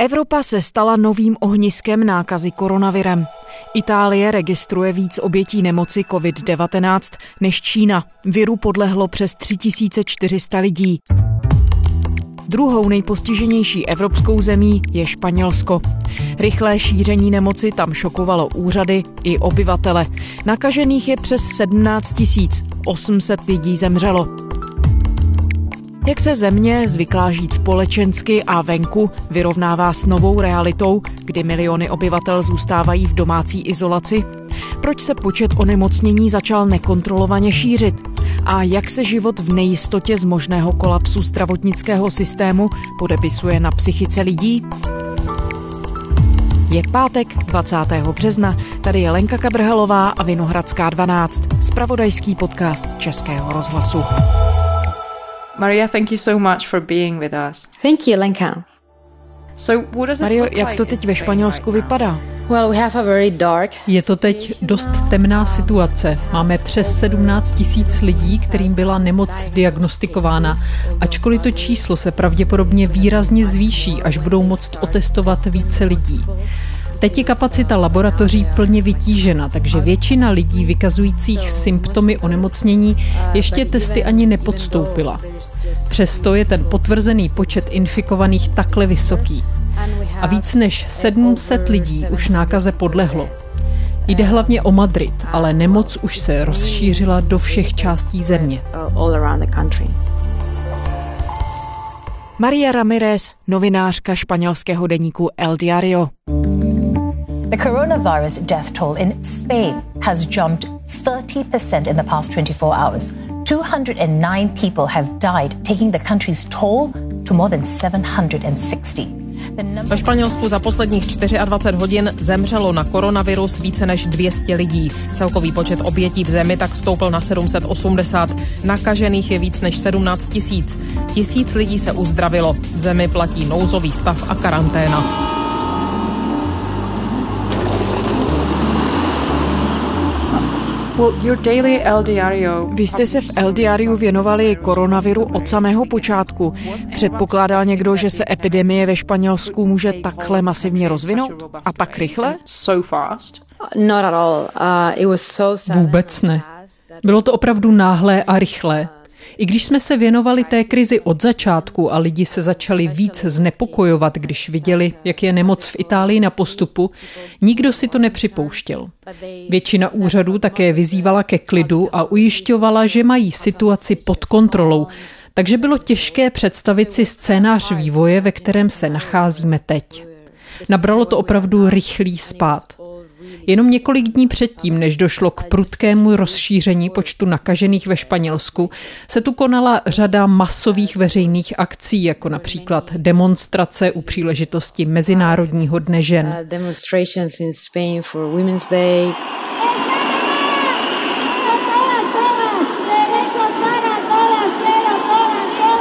Evropa se stala novým ohniskem nákazy koronavirem. Itálie registruje víc obětí nemoci COVID-19 než Čína. Viru podlehlo přes 3400 lidí. Druhou nejpostiženější evropskou zemí je Španělsko. Rychlé šíření nemoci tam šokovalo úřady i obyvatele. Nakažených je přes 17 tisíc, 800 lidí zemřelo. Jak se země zvyklá žít společensky a venku vyrovnává s novou realitou, kdy miliony obyvatel zůstávají v domácí izolaci? Proč se počet onemocnění začal nekontrolovaně šířit? A jak se život v nejistotě z možného kolapsu zdravotnického systému podepisuje na psychice lidí? Je pátek 20. března, tady je Lenka Kabrhelová a Vinohradská 12, spravodajský podcast Českého rozhlasu. Maria, thank you so much for being with us. Thank you, Lenka. So, what does it Mario, look jak like to teď ve Španělsku vypadá? Well, we have a very dark. Je to teď dost temná situace. Máme přes 17 tisíc lidí, kterým byla nemoc diagnostikována. Ačkoliv to číslo se pravděpodobně výrazně zvýší, až budou moct otestovat více lidí. Teď je kapacita laboratoří plně vytížena, takže většina lidí vykazujících symptomy onemocnění ještě testy ani nepodstoupila. Přesto je ten potvrzený počet infikovaných takhle vysoký. A víc než 700 lidí už nákaze podlehlo. Jde hlavně o Madrid, ale nemoc už se rozšířila do všech částí země. Maria Ramirez, novinářka španělského deníku El Diario. The coronavirus death toll in Spain has jumped 30% in the past 24 hours. 209 people have died, taking the country's toll to more than 760. The number Ve Španělsku za posledních 24 hodin zemřelo na koronavirus více než 200 lidí. Celkový počet obětí v zemi tak stoupl na 780. Nakažených je víc než 17 tisíc. Tisíc lidí se uzdravilo. V zemi platí nouzový stav a karanténa. Well, your daily El Diario. Vy jste se v El Diariu věnovali koronaviru od samého počátku. Předpokládal někdo, že se epidemie ve Španělsku může takhle masivně rozvinout? A tak rychle? So fast. Not at all. Uh, it was so sad. Vůbec ne. Bylo to opravdu náhlé a rychlé. I když jsme se věnovali té krizi od začátku a lidi se začali víc znepokojovat, když viděli, jak je nemoc v Itálii na postupu, nikdo si to nepřipouštěl. Většina úřadů také vyzývala ke klidu a ujišťovala, že mají situaci pod kontrolou, takže bylo těžké představit si scénář vývoje, ve kterém se nacházíme teď. Nabralo to opravdu rychlý spát. Jenom několik dní předtím, než došlo k prudkému rozšíření počtu nakažených ve Španělsku, se tu konala řada masových veřejných akcí, jako například demonstrace u příležitosti Mezinárodního dne žen. Uh, demonstrations in Spain for Women's Day.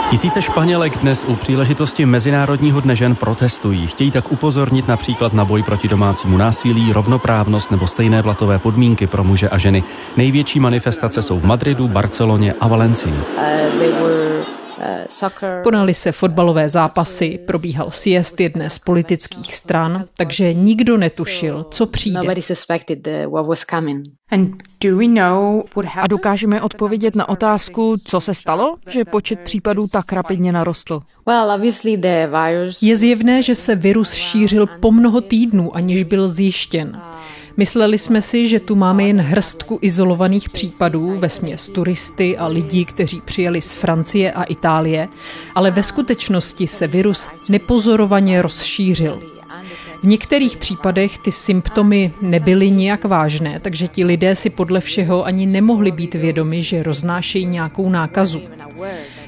Tisíce Španělek dnes u příležitosti Mezinárodního dne žen protestují. Chtějí tak upozornit například na boj proti domácímu násilí, rovnoprávnost nebo stejné platové podmínky pro muže a ženy. Největší manifestace jsou v Madridu, Barceloně a Valencii. Uh, uh. Konaly se fotbalové zápasy, probíhal siest jedné z politických stran, takže nikdo netušil, co přijde. What A dokážeme odpovědět na otázku, co se stalo, že počet případů tak rapidně narostl? Je zjevné, že se virus šířil po mnoho týdnů, aniž byl zjištěn. Mysleli jsme si, že tu máme jen hrstku izolovaných případů, ve směs turisty a lidí, kteří přijeli z Francie a Itálie, ale ve skutečnosti se virus nepozorovaně rozšířil. V některých případech ty symptomy nebyly nijak vážné, takže ti lidé si podle všeho ani nemohli být vědomi, že roznášejí nějakou nákazu.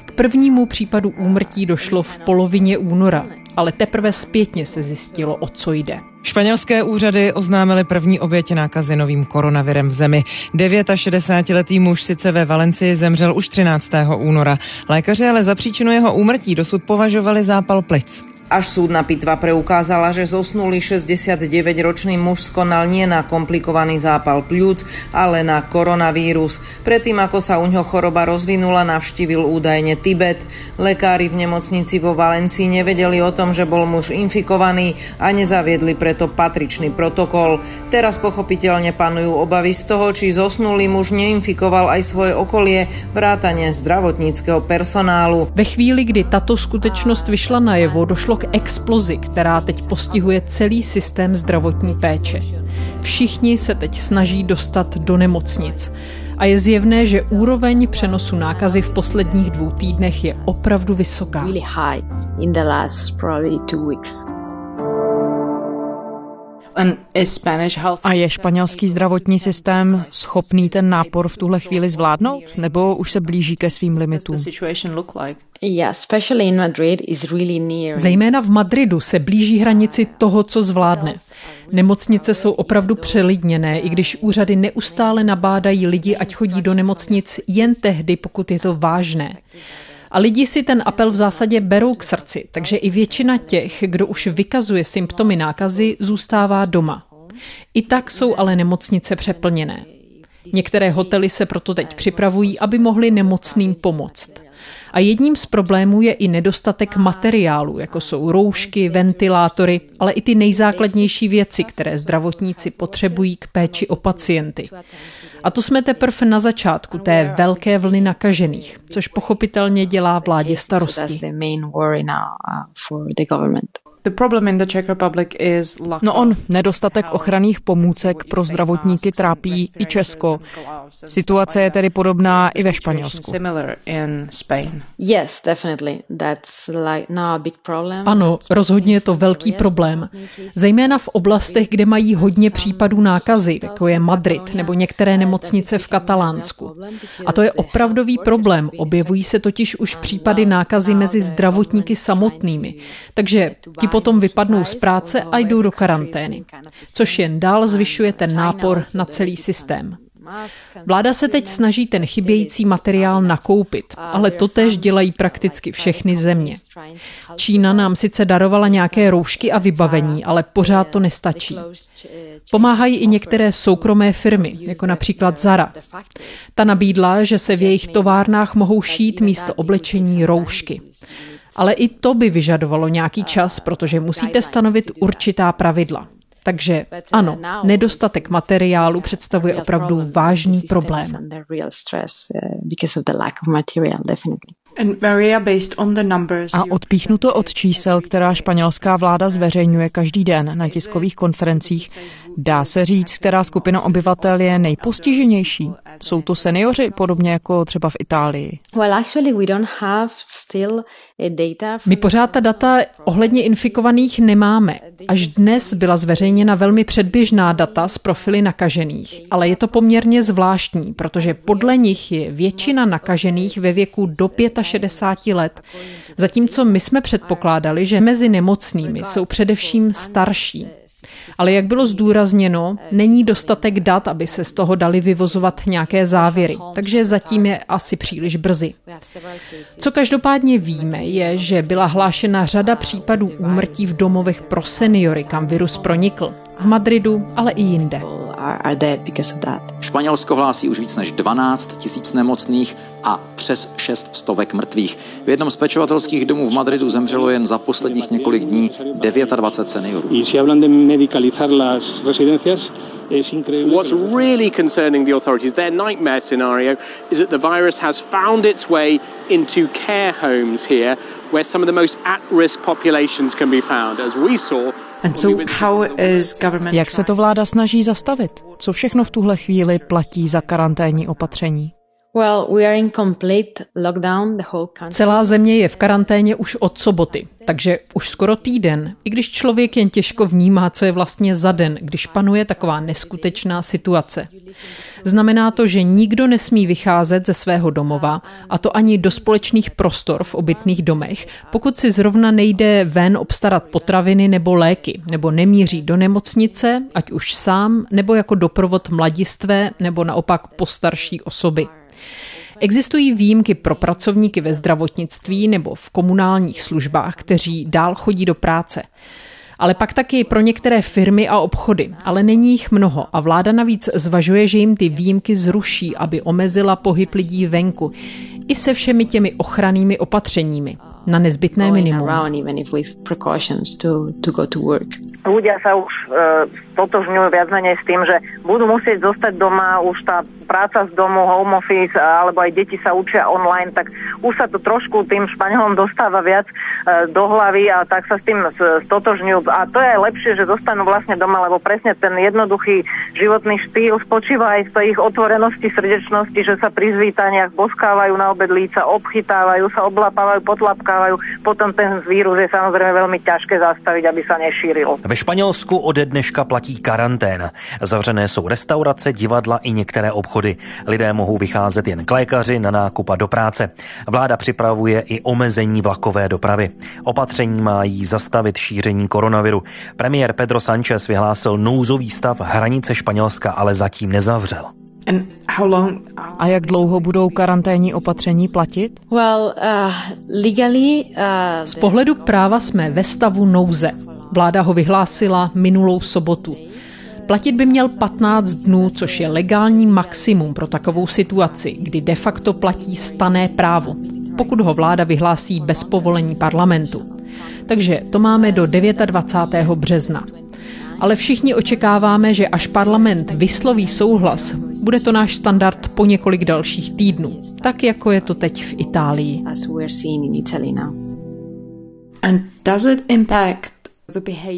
K prvnímu případu úmrtí došlo v polovině února, ale teprve zpětně se zjistilo, o co jde. Španělské úřady oznámily první oběti nákazy novým koronavirem v zemi. 69-letý muž sice ve Valencii zemřel už 13. února. Lékaři ale za příčinu jeho úmrtí dosud považovali zápal plic. Až súdna pitva preukázala, že zosnulý 69-ročný muž skonal nie na komplikovaný zápal pľúc, ale na koronavírus. Predtým, ako sa u ňoho choroba rozvinula, navštívil údajne Tibet. Lekári v nemocnici vo Valencii nevedeli o tom, že bol muž infikovaný a nezaviedli preto patričný protokol. Teraz pochopiteľne panujú obavy z toho, či zosnulý muž neinfikoval aj svoje okolie, vrátane zdravotníckého personálu. Ve chvíli, kdy tato skutečnost vyšla najevo, došlo k explozi, která teď postihuje celý systém zdravotní péče. Všichni se teď snaží dostat do nemocnic. A je zjevné, že úroveň přenosu nákazy v posledních dvou týdnech je opravdu vysoká. A je španělský zdravotní systém schopný ten nápor v tuhle chvíli zvládnout? Nebo už se blíží ke svým limitům? Zejména v Madridu se blíží hranici toho, co zvládne. Nemocnice jsou opravdu přelidněné, i když úřady neustále nabádají lidi, ať chodí do nemocnic jen tehdy, pokud je to vážné. A lidi si ten apel v zásadě berou k srdci, takže i většina těch, kdo už vykazuje symptomy nákazy, zůstává doma. I tak jsou ale nemocnice přeplněné. Některé hotely se proto teď připravují, aby mohli nemocným pomoct. A jedním z problémů je i nedostatek materiálu, jako jsou roušky, ventilátory, ale i ty nejzákladnější věci, které zdravotníci potřebují k péči o pacienty. A to jsme teprve na začátku té velké vlny nakažených, což pochopitelně dělá vládě starosti. No on, nedostatek ochranných pomůcek pro zdravotníky trápí i Česko. Situace je tedy podobná i ve Španělsku. Ano, rozhodně je to velký problém. Zejména v oblastech, kde mají hodně případů nákazy, jako je Madrid nebo některé nemocnice v Katalánsku. A to je opravdový problém. Objevují se totiž už případy nákazy mezi zdravotníky samotnými. Takže ti potom vypadnou z práce a jdou do karantény, což jen dál zvyšuje ten nápor na celý systém. Vláda se teď snaží ten chybějící materiál nakoupit, ale to tež dělají prakticky všechny země. Čína nám sice darovala nějaké roušky a vybavení, ale pořád to nestačí. Pomáhají i některé soukromé firmy, jako například Zara. Ta nabídla, že se v jejich továrnách mohou šít místo oblečení roušky. Ale i to by vyžadovalo nějaký čas, protože musíte stanovit určitá pravidla. Takže ano, nedostatek materiálu představuje opravdu vážný problém. A odpíchnuto od čísel, která španělská vláda zveřejňuje každý den na tiskových konferencích, dá se říct, která skupina obyvatel je nejpostiženější. Jsou to seniori, podobně jako třeba v Itálii? My pořád ta data ohledně infikovaných nemáme. Až dnes byla zveřejněna velmi předběžná data z profily nakažených, ale je to poměrně zvláštní, protože podle nich je většina nakažených ve věku do 65 let, zatímco my jsme předpokládali, že mezi nemocnými jsou především starší. Ale jak bylo zdůrazněno, není dostatek dat, aby se z toho dali vyvozovat nějaké závěry, takže zatím je asi příliš brzy. Co každopádně víme, je, že byla hlášena řada případů úmrtí v domovech pro seniory, kam virus pronikl. V Madridu, ale i jinde. Španělsko hlásí už víc než 12 tisíc nemocných a přes 6 stovek mrtvých. V jednom z pečovatelských domů v Madridu zemřelo jen za posledních několik dní 29 seniorů. What's really concerning the authorities, their nightmare scenario, is that the virus has found its way into care homes here, where some of the most at risk populations can be found. As we saw, jak se to vláda snaží zastavit? Co všechno v tuhle chvíli platí za karanténní opatření? Celá země je v karanténě už od soboty, takže už skoro týden, i když člověk jen těžko vnímá, co je vlastně za den, když panuje taková neskutečná situace. Znamená to, že nikdo nesmí vycházet ze svého domova, a to ani do společných prostor v obytných domech, pokud si zrovna nejde ven obstarat potraviny nebo léky, nebo nemíří do nemocnice, ať už sám, nebo jako doprovod mladistvé, nebo naopak postarší osoby. Existují výjimky pro pracovníky ve zdravotnictví nebo v komunálních službách, kteří dál chodí do práce ale pak taky pro některé firmy a obchody, ale není jich mnoho. A vláda navíc zvažuje, že jim ty výjimky zruší, aby omezila pohyb lidí venku. I se všemi těmi ochrannými opatřeními na nezbytné minimum. Ľudia sa už e, totožňujú viac menej s tým, že budú musieť zostať doma, už tá práca z domu, home office, alebo aj deti sa učia online, tak už sa to trošku tým Španielom dostáva viac e, do hlavy a tak sa s tým stotožňujú. A to je lepšie, že zostanú vlastne doma, lebo presne ten jednoduchý životný štýl spočíva aj v tej ich otvorenosti, srdečnosti, že sa pri zvítaniach boskávajú na obed líca, obchytávajú sa, oblapávajú, potlapkávajú potkávajú, potom ten vírus je samozřejmě velmi těžké zastavit, aby se nešíril. Ve Španělsku ode dneška platí karanténa. Zavřené jsou restaurace, divadla i některé obchody. Lidé mohou vycházet jen k lékaři, na nákup a do práce. Vláda připravuje i omezení vlakové dopravy. Opatření mají zastavit šíření koronaviru. Premiér Pedro Sánchez vyhlásil nouzový stav, hranice Španělska ale zatím nezavřel. A jak dlouho budou karanténní opatření platit? Well, uh, legally, uh, Z pohledu práva jsme ve stavu nouze. Vláda ho vyhlásila minulou sobotu. Platit by měl 15 dnů, což je legální maximum pro takovou situaci, kdy de facto platí stané právo, pokud ho vláda vyhlásí bez povolení parlamentu. Takže to máme do 29. března ale všichni očekáváme, že až parlament vysloví souhlas, bude to náš standard po několik dalších týdnů, tak jako je to teď v Itálii. And does it impact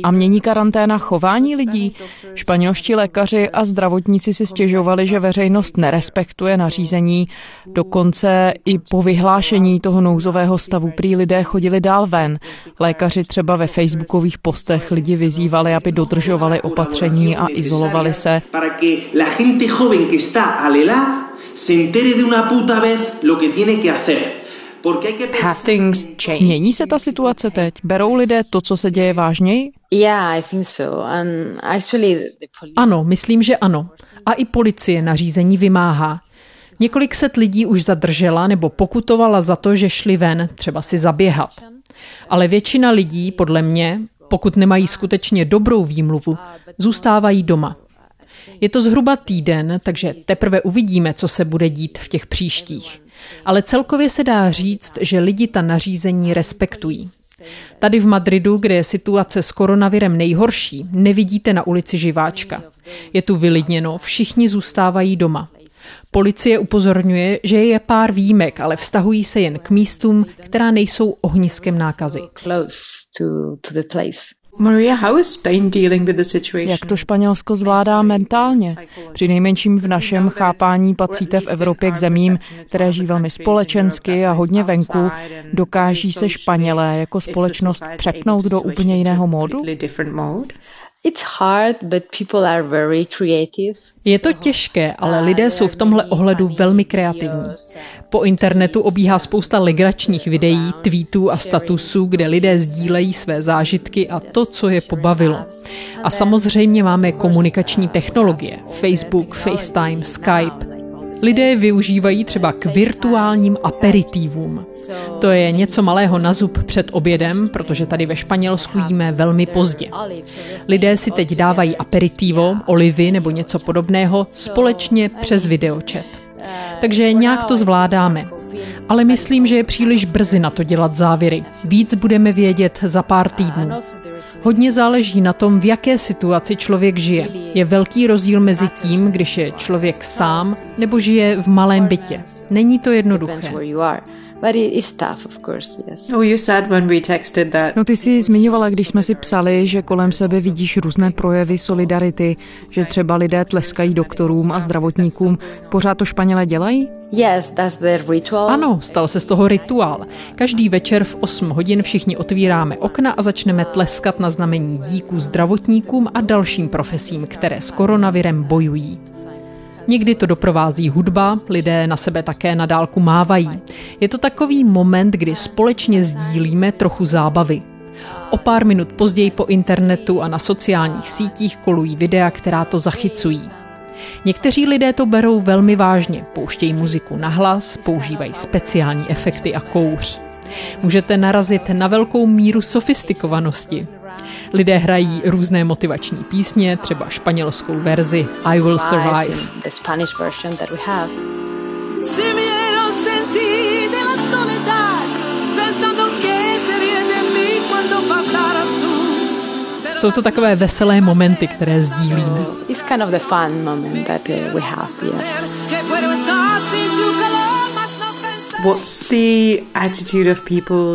a mění karanténa chování lidí? Španělští lékaři a zdravotníci si stěžovali, že veřejnost nerespektuje nařízení. Dokonce i po vyhlášení toho nouzového stavu prý lidé chodili dál ven. Lékaři třeba ve facebookových postech lidi vyzývali, aby dodržovali opatření a izolovali se. se entere de una puta vez lo que tiene que hacer. Mění se ta situace teď? Berou lidé to, co se děje vážněji? Ano, myslím, že ano. A i policie nařízení vymáhá. Několik set lidí už zadržela nebo pokutovala za to, že šli ven, třeba si zaběhat. Ale většina lidí, podle mě, pokud nemají skutečně dobrou výmluvu, zůstávají doma. Je to zhruba týden, takže teprve uvidíme, co se bude dít v těch příštích. Ale celkově se dá říct, že lidi ta nařízení respektují. Tady v Madridu, kde je situace s koronavirem nejhorší, nevidíte na ulici živáčka. Je tu vylidněno, všichni zůstávají doma. Policie upozorňuje, že je pár výjimek, ale vztahují se jen k místům, která nejsou ohniskem nákazy. Maria, how is Spain dealing with the situation? Jak to Španělsko zvládá mentálně? Při nejmenším v našem chápání patříte v Evropě k zemím, které žijí velmi společensky a hodně venku. Dokáží se Španělé jako společnost přepnout do úplně jiného módu? Je to těžké, ale lidé jsou v tomhle ohledu velmi kreativní. Po internetu obíhá spousta legračních videí, tweetů a statusů, kde lidé sdílejí své zážitky a to, co je pobavilo. A samozřejmě máme komunikační technologie. Facebook, FaceTime, Skype. Lidé využívají třeba k virtuálním aperitivům. To je něco malého na zub před obědem, protože tady ve Španělsku jíme velmi pozdě. Lidé si teď dávají aperitivo, olivy nebo něco podobného společně přes videočet. Takže nějak to zvládáme. Ale myslím, že je příliš brzy na to dělat závěry. Víc budeme vědět za pár týdnů. Hodně záleží na tom, v jaké situaci člověk žije. Je velký rozdíl mezi tím, když je člověk sám nebo žije v malém bytě. Není to jednoduché. But it is tough, of course, yes. Oh, you said when we texted that. No ty si zmiňovala, když jsme si psali, že kolem sebe vidíš různé projevy solidarity, že třeba lidé tleskají doktorům a zdravotníkům. Pořád to Španělé dělají? Yes, that's the ritual. Ano, stal se z toho rituál. Každý večer v 8 hodin všichni otvíráme okna a začneme tleskat na znamení díku zdravotníkům a dalším profesím, které s koronavirem bojují. Někdy to doprovází hudba, lidé na sebe také na dálku mávají. Je to takový moment, kdy společně sdílíme trochu zábavy. O pár minut později po internetu a na sociálních sítích kolují videa, která to zachycují. Někteří lidé to berou velmi vážně, pouštějí muziku na hlas, používají speciální efekty a kouř. Můžete narazit na velkou míru sofistikovanosti. Lidé hrají různé motivační písně, třeba španělskou verzi I Will Survive. Jsou to takové veselé momenty, které sdílíme. It's kind of the fun moment that uh, we have, yes.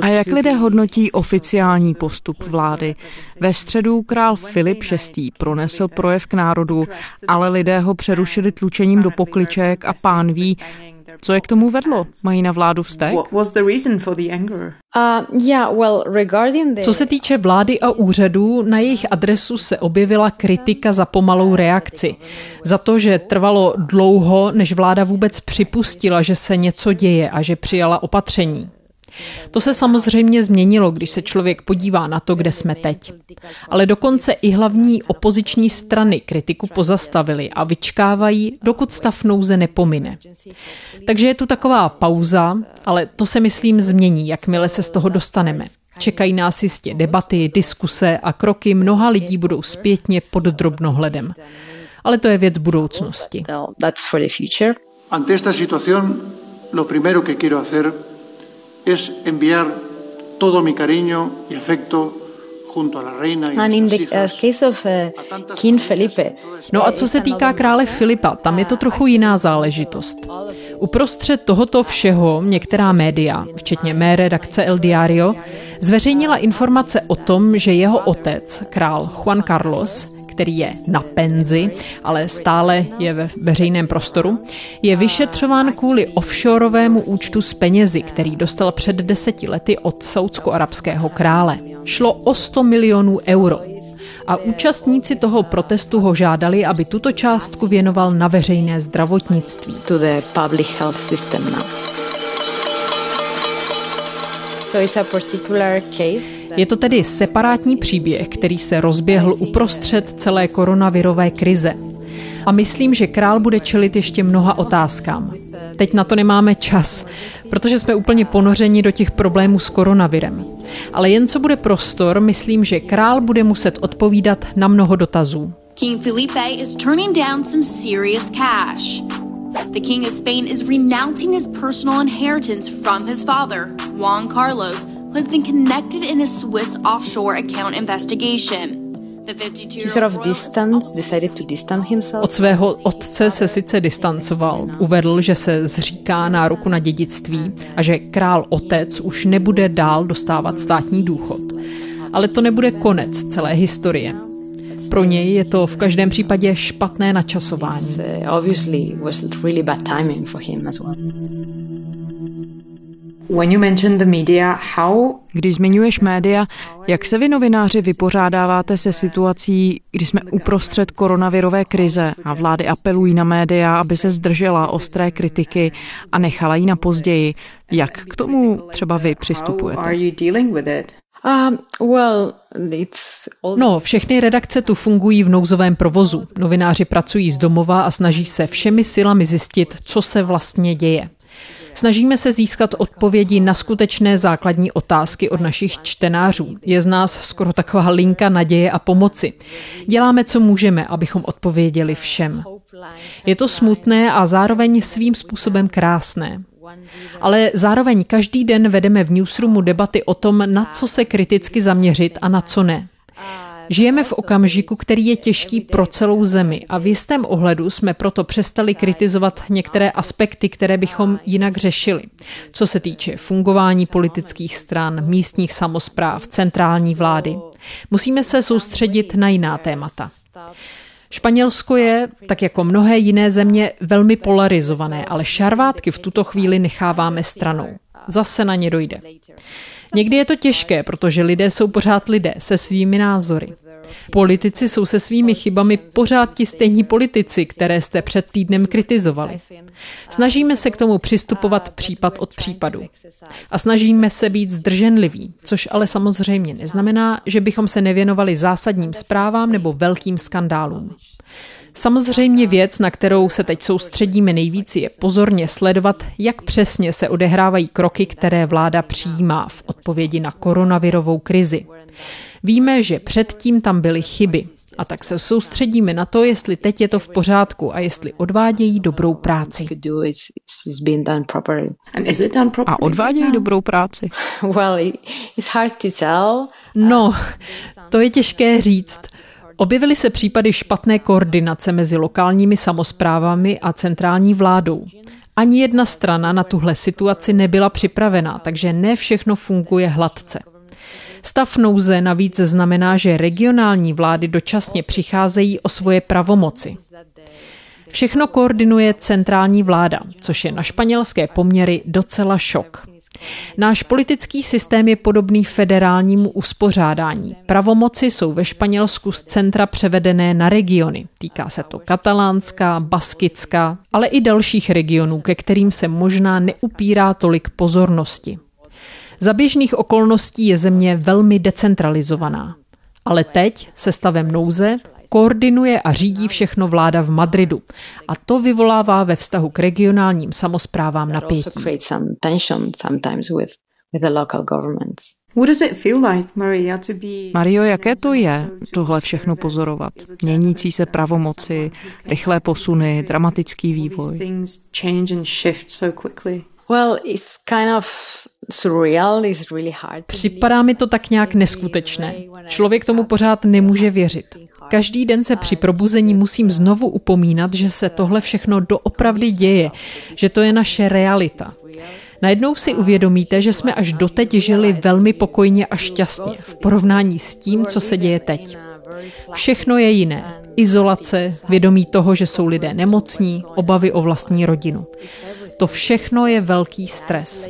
A jak lidé hodnotí oficiální postup vlády? Ve středu král Filip VI. pronesl projev k národu, ale lidé ho přerušili tlučením do pokliček a pán ví, co je k tomu vedlo? Mají na vládu vztek? Uh, Co se týče vlády a úřadů, na jejich adresu se objevila kritika za pomalou reakci. Za to, že trvalo dlouho, než vláda vůbec připustila, že se něco děje a že přijala opatření. To se samozřejmě změnilo, když se člověk podívá na to, kde jsme teď. Ale dokonce i hlavní opoziční strany kritiku pozastavili a vyčkávají, dokud stav nouze nepomine. Takže je tu taková pauza, ale to se myslím změní, jakmile se z toho dostaneme. Čekají nás jistě debaty, diskuse a kroky mnoha lidí budou zpětně pod drobnohledem. Ale to je věc budoucnosti. Ante esta situación, lo primero que quiero hacer es enviar todo mi cariño y afecto junto a la reina And in the uh, case of uh, King Felipe. No a co se týká krále Filipa, tam je to trochu jiná záležitost. Uprostřed tohoto všeho některá média, včetně mé redakce El Diario, zveřejnila informace o tom, že jeho otec, král Juan Carlos, který je na penzi, ale stále je ve veřejném prostoru, je vyšetřován kvůli offshoreovému účtu s penězi, který dostal před deseti lety od saudsko-arabského krále. Šlo o 100 milionů euro. A účastníci toho protestu ho žádali, aby tuto částku věnoval na veřejné zdravotnictví. To the public health system now. Je to tedy separátní příběh, který se rozběhl uprostřed celé koronavirové krize. A myslím, že král bude čelit ještě mnoha otázkám. Teď na to nemáme čas, protože jsme úplně ponořeni do těch problémů s koronavirem. Ale jen co bude prostor, myslím, že král bude muset odpovídat na mnoho dotazů. King Felipe is turning down some serious cash. The King of Spain is renouncing his personal inheritance from his father, Juan Carlos, who has been connected in a Swiss offshore account investigation. Od svého otce se sice distancoval, uvedl, že se zříká nároku na dědictví a že král otec už nebude dál dostávat státní důchod. Ale to nebude konec celé historie. Pro něj je to v každém případě špatné načasování. When you mentioned the media, how... Když zmiňuješ média, jak se vy novináři vypořádáváte se situací, kdy jsme uprostřed koronavirové krize a vlády apelují na média, aby se zdržela ostré kritiky a nechala ji na později? Jak k tomu třeba vy přistupujete? Um, no, všechny redakce tu fungují v nouzovém provozu. Novináři pracují z domova a snaží se všemi silami zjistit, co se vlastně děje. Snažíme se získat odpovědi na skutečné základní otázky od našich čtenářů. Je z nás skoro taková linka naděje a pomoci. Děláme, co můžeme, abychom odpověděli všem. Je to smutné a zároveň svým způsobem krásné. Ale zároveň každý den vedeme v newsroomu debaty o tom, na co se kriticky zaměřit a na co ne. Žijeme v okamžiku, který je těžký pro celou zemi a v jistém ohledu jsme proto přestali kritizovat některé aspekty, které bychom jinak řešili. Co se týče fungování politických stran, místních samozpráv, centrální vlády. Musíme se soustředit na jiná témata. Španělsko je, tak jako mnohé jiné země, velmi polarizované, ale šarvátky v tuto chvíli necháváme stranou. Zase na ně dojde. Někdy je to těžké, protože lidé jsou pořád lidé se svými názory. Politici jsou se svými chybami pořád ti stejní politici, které jste před týdnem kritizovali. Snažíme se k tomu přistupovat případ od případu. A snažíme se být zdrženliví, což ale samozřejmě neznamená, že bychom se nevěnovali zásadním zprávám nebo velkým skandálům. Samozřejmě věc, na kterou se teď soustředíme nejvíc, je pozorně sledovat, jak přesně se odehrávají kroky, které vláda přijímá v odpovědi na koronavirovou krizi. Víme, že předtím tam byly chyby, a tak se soustředíme na to, jestli teď je to v pořádku a jestli odvádějí dobrou práci. A odvádějí dobrou práci? No, to je těžké říct. Objevily se případy špatné koordinace mezi lokálními samozprávami a centrální vládou. Ani jedna strana na tuhle situaci nebyla připravená, takže ne všechno funguje hladce. Stav nouze navíc znamená, že regionální vlády dočasně přicházejí o svoje pravomoci. Všechno koordinuje centrální vláda, což je na španělské poměry docela šok. Náš politický systém je podobný federálnímu uspořádání. Pravomoci jsou ve Španělsku z centra převedené na regiony. Týká se to katalánská, baskická, ale i dalších regionů, ke kterým se možná neupírá tolik pozornosti. Za běžných okolností je země velmi decentralizovaná. Ale teď se stavem nouze koordinuje a řídí všechno vláda v Madridu. A to vyvolává ve vztahu k regionálním samozprávám napětí. Mario, jaké to je tohle všechno pozorovat? Měnící se pravomoci, rychlé posuny, dramatický vývoj. Připadá mi to tak nějak neskutečné. Člověk tomu pořád nemůže věřit. Každý den se při probuzení musím znovu upomínat, že se tohle všechno doopravdy děje, že to je naše realita. Najednou si uvědomíte, že jsme až doteď žili velmi pokojně a šťastně v porovnání s tím, co se děje teď. Všechno je jiné. Izolace, vědomí toho, že jsou lidé nemocní, obavy o vlastní rodinu. To všechno je velký stres.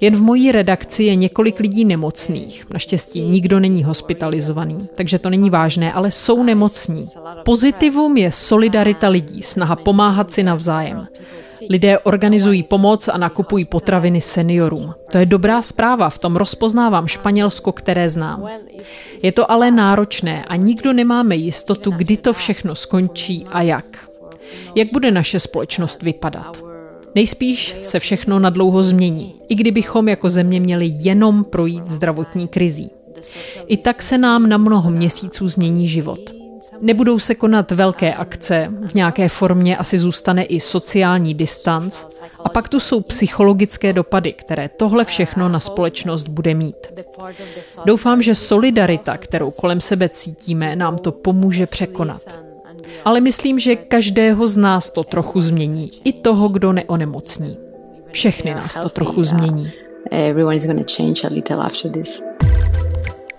Jen v mojí redakci je několik lidí nemocných. Naštěstí nikdo není hospitalizovaný, takže to není vážné, ale jsou nemocní. Pozitivum je solidarita lidí, snaha pomáhat si navzájem. Lidé organizují pomoc a nakupují potraviny seniorům. To je dobrá zpráva, v tom rozpoznávám Španělsko, které znám. Je to ale náročné a nikdo nemáme jistotu, kdy to všechno skončí a jak. Jak bude naše společnost vypadat? Nejspíš se všechno nadlouho změní, i kdybychom jako země měli jenom projít zdravotní krizí. I tak se nám na mnoho měsíců změní život. Nebudou se konat velké akce, v nějaké formě asi zůstane i sociální distanc a pak tu jsou psychologické dopady, které tohle všechno na společnost bude mít. Doufám, že solidarita, kterou kolem sebe cítíme, nám to pomůže překonat. Ale myslím, že každého z nás to trochu změní. I toho, kdo neonemocní. Všechny nás to trochu změní.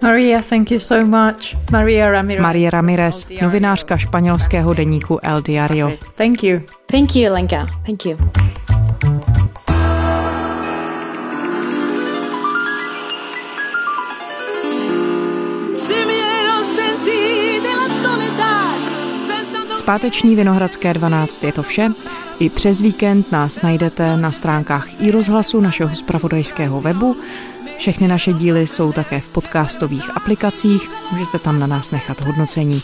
Maria, thank you so much. Maria Ramirez. Maria Ramirez, novinářka španělského deníku El Diario. Thank you. Thank you, Lenka. Thank you. Zpáteční Vinohradské 12 je to vše. I přes víkend nás najdete na stránkách i rozhlasu našeho spravodajského webu. Všechny naše díly jsou také v podcastových aplikacích, můžete tam na nás nechat hodnocení.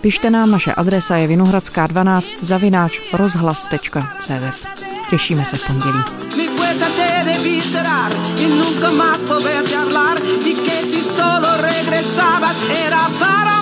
Pište nám, naše adresa je vinohradská12 zavináč rozhlas.cz. Těšíme se v pondělí. era para